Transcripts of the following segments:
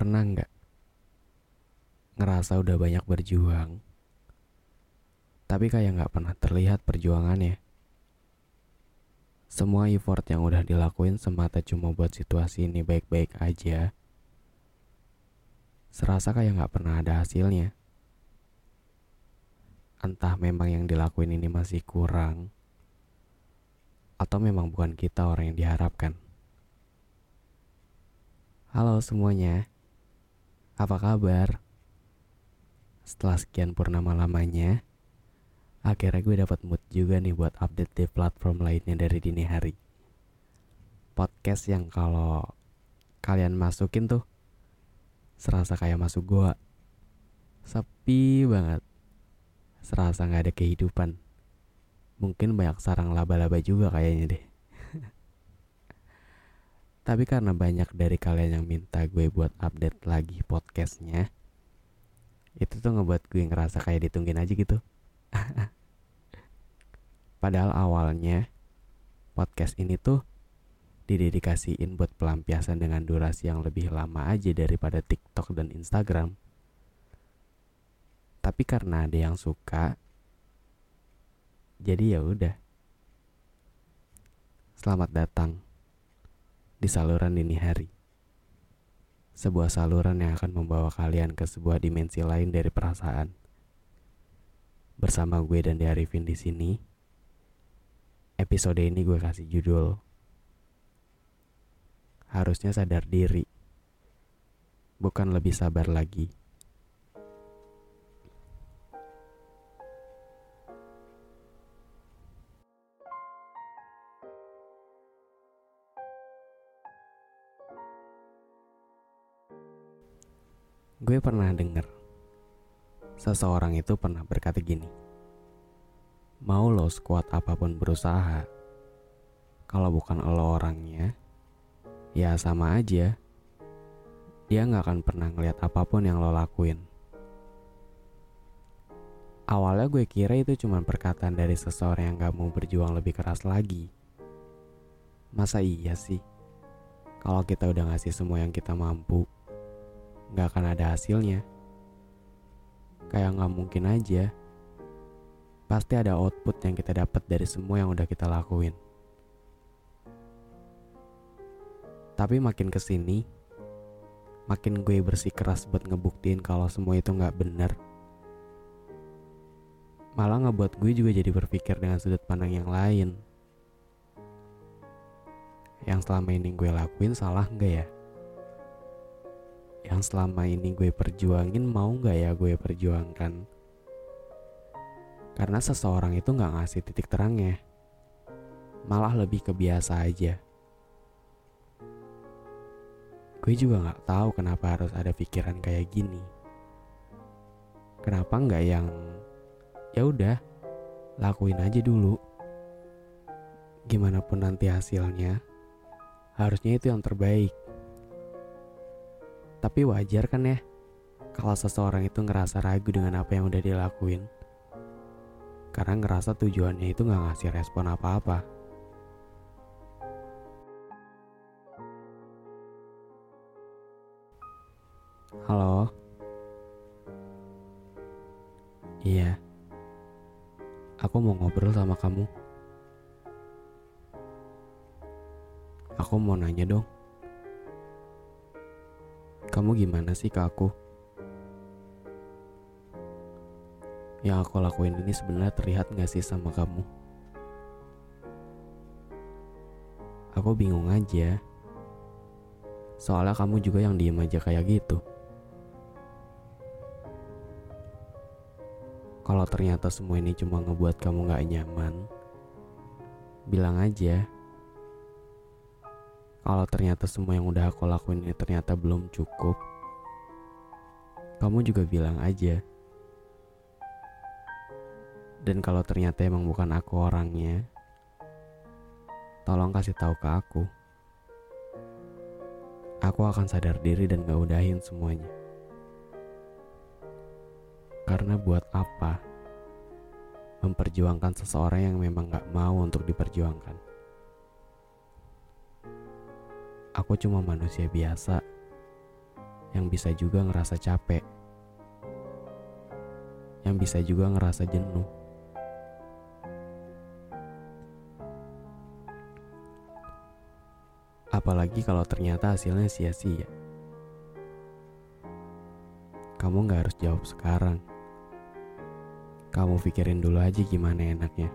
Pernah nggak ngerasa udah banyak berjuang, tapi kayak nggak pernah terlihat perjuangannya? Semua effort yang udah dilakuin semata cuma buat situasi ini baik-baik aja. Serasa kayak nggak pernah ada hasilnya. Entah memang yang dilakuin ini masih kurang, atau memang bukan kita orang yang diharapkan. Halo semuanya, apa kabar? Setelah sekian purnama lamanya, akhirnya gue dapat mood juga nih buat update di platform lainnya dari dini hari. Podcast yang kalau kalian masukin tuh, serasa kayak masuk gua. Sepi banget. Serasa gak ada kehidupan. Mungkin banyak sarang laba-laba juga kayaknya deh. Tapi karena banyak dari kalian yang minta gue buat update lagi podcastnya, itu tuh ngebuat gue ngerasa kayak ditungguin aja gitu. Padahal awalnya podcast ini tuh didedikasiin buat pelampiasan dengan durasi yang lebih lama aja daripada TikTok dan Instagram. Tapi karena ada yang suka, jadi ya udah. Selamat datang di saluran dini hari. Sebuah saluran yang akan membawa kalian ke sebuah dimensi lain dari perasaan. Bersama gue dan Arifin di sini. Episode ini gue kasih judul Harusnya sadar diri. Bukan lebih sabar lagi. Gue pernah denger seseorang itu pernah berkata gini. Mau lo sekuat apa pun berusaha, kalau bukan lo orangnya, ya sama aja. Dia nggak akan pernah ngeliat apa pun yang lo lakuin. Awalnya gue kira itu cuma perkataan dari seseorang yang gak mau berjuang lebih keras lagi. Masa iya sih? Kalau kita udah ngasih semua yang kita mampu, nggak akan ada hasilnya. Kayak nggak mungkin aja. Pasti ada output yang kita dapat dari semua yang udah kita lakuin. Tapi makin ke sini, makin gue bersikeras buat ngebuktiin kalau semua itu nggak bener. Malah ngebuat gue juga jadi berpikir dengan sudut pandang yang lain. Yang selama ini gue lakuin salah nggak ya? Yang selama ini gue perjuangin mau gak ya gue perjuangkan? Karena seseorang itu gak ngasih titik terangnya malah lebih kebiasa aja. Gue juga gak tahu kenapa harus ada pikiran kayak gini. Kenapa nggak yang ya udah lakuin aja dulu. Gimana pun nanti hasilnya harusnya itu yang terbaik tapi wajar kan ya kalau seseorang itu ngerasa ragu dengan apa yang udah dilakuin. Karena ngerasa tujuannya itu gak ngasih respon apa-apa. Halo? Iya. Aku mau ngobrol sama kamu. Aku mau nanya dong kamu gimana sih ke aku? Yang aku lakuin ini sebenarnya terlihat gak sih sama kamu? Aku bingung aja. Soalnya kamu juga yang diem aja kayak gitu. Kalau ternyata semua ini cuma ngebuat kamu gak nyaman, bilang aja. Kalau ternyata semua yang udah aku lakuin ini ternyata belum cukup, kamu juga bilang aja. Dan kalau ternyata emang bukan aku orangnya, tolong kasih tahu ke aku. Aku akan sadar diri dan gak udahin semuanya. Karena buat apa memperjuangkan seseorang yang memang gak mau untuk diperjuangkan? Aku cuma manusia biasa yang bisa juga ngerasa capek, yang bisa juga ngerasa jenuh. Apalagi kalau ternyata hasilnya sia-sia. Kamu gak harus jawab sekarang. Kamu pikirin dulu aja gimana enaknya.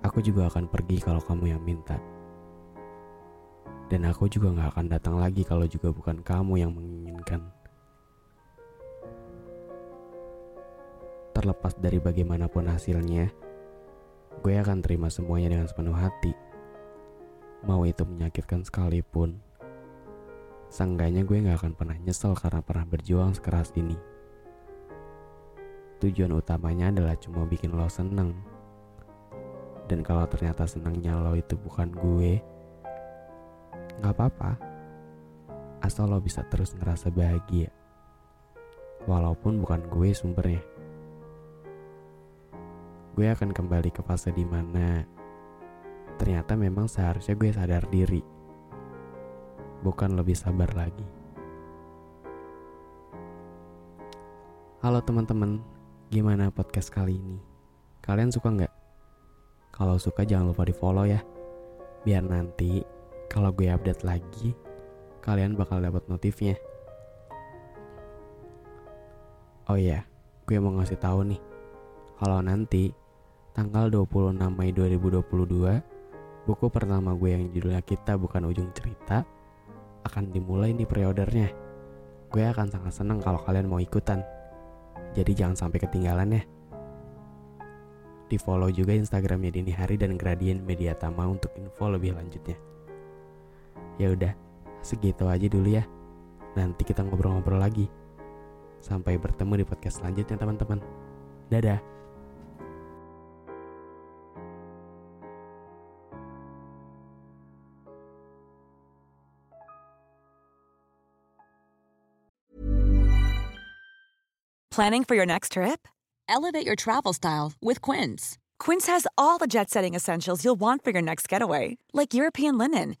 Aku juga akan pergi kalau kamu yang minta. Dan aku juga gak akan datang lagi kalau juga bukan kamu yang menginginkan. Terlepas dari bagaimanapun hasilnya, gue akan terima semuanya dengan sepenuh hati. Mau itu menyakitkan sekalipun, seenggaknya gue gak akan pernah nyesel karena pernah berjuang sekeras ini. Tujuan utamanya adalah cuma bikin lo seneng. Dan kalau ternyata senangnya lo itu bukan gue, Gak apa-apa, asal lo bisa terus ngerasa bahagia. Walaupun bukan gue sumbernya. Gue akan kembali ke fase di mana ternyata memang seharusnya gue sadar diri. Bukan lebih sabar lagi. Halo teman-teman, gimana podcast kali ini? Kalian suka nggak? Kalau suka jangan lupa di follow ya. Biar nanti kalau gue update lagi, kalian bakal dapat notifnya. Oh iya, gue mau ngasih tahu nih. Kalau nanti tanggal 26 Mei 2022, buku pertama gue yang judulnya Kita Bukan Ujung Cerita akan dimulai nih preordernya. Gue akan sangat senang kalau kalian mau ikutan. Jadi jangan sampai ketinggalan ya. Di follow juga Instagramnya Dini Hari dan Gradient Media Tama untuk info lebih lanjutnya. Ya udah, segitu aja dulu ya. Nanti kita ngobrol-ngobrol lagi. Sampai bertemu di podcast selanjutnya teman-teman. Dadah. Planning for your next trip? Elevate your travel style with Quince. Quince has all the jet setting essentials you'll want for your next getaway, like European linen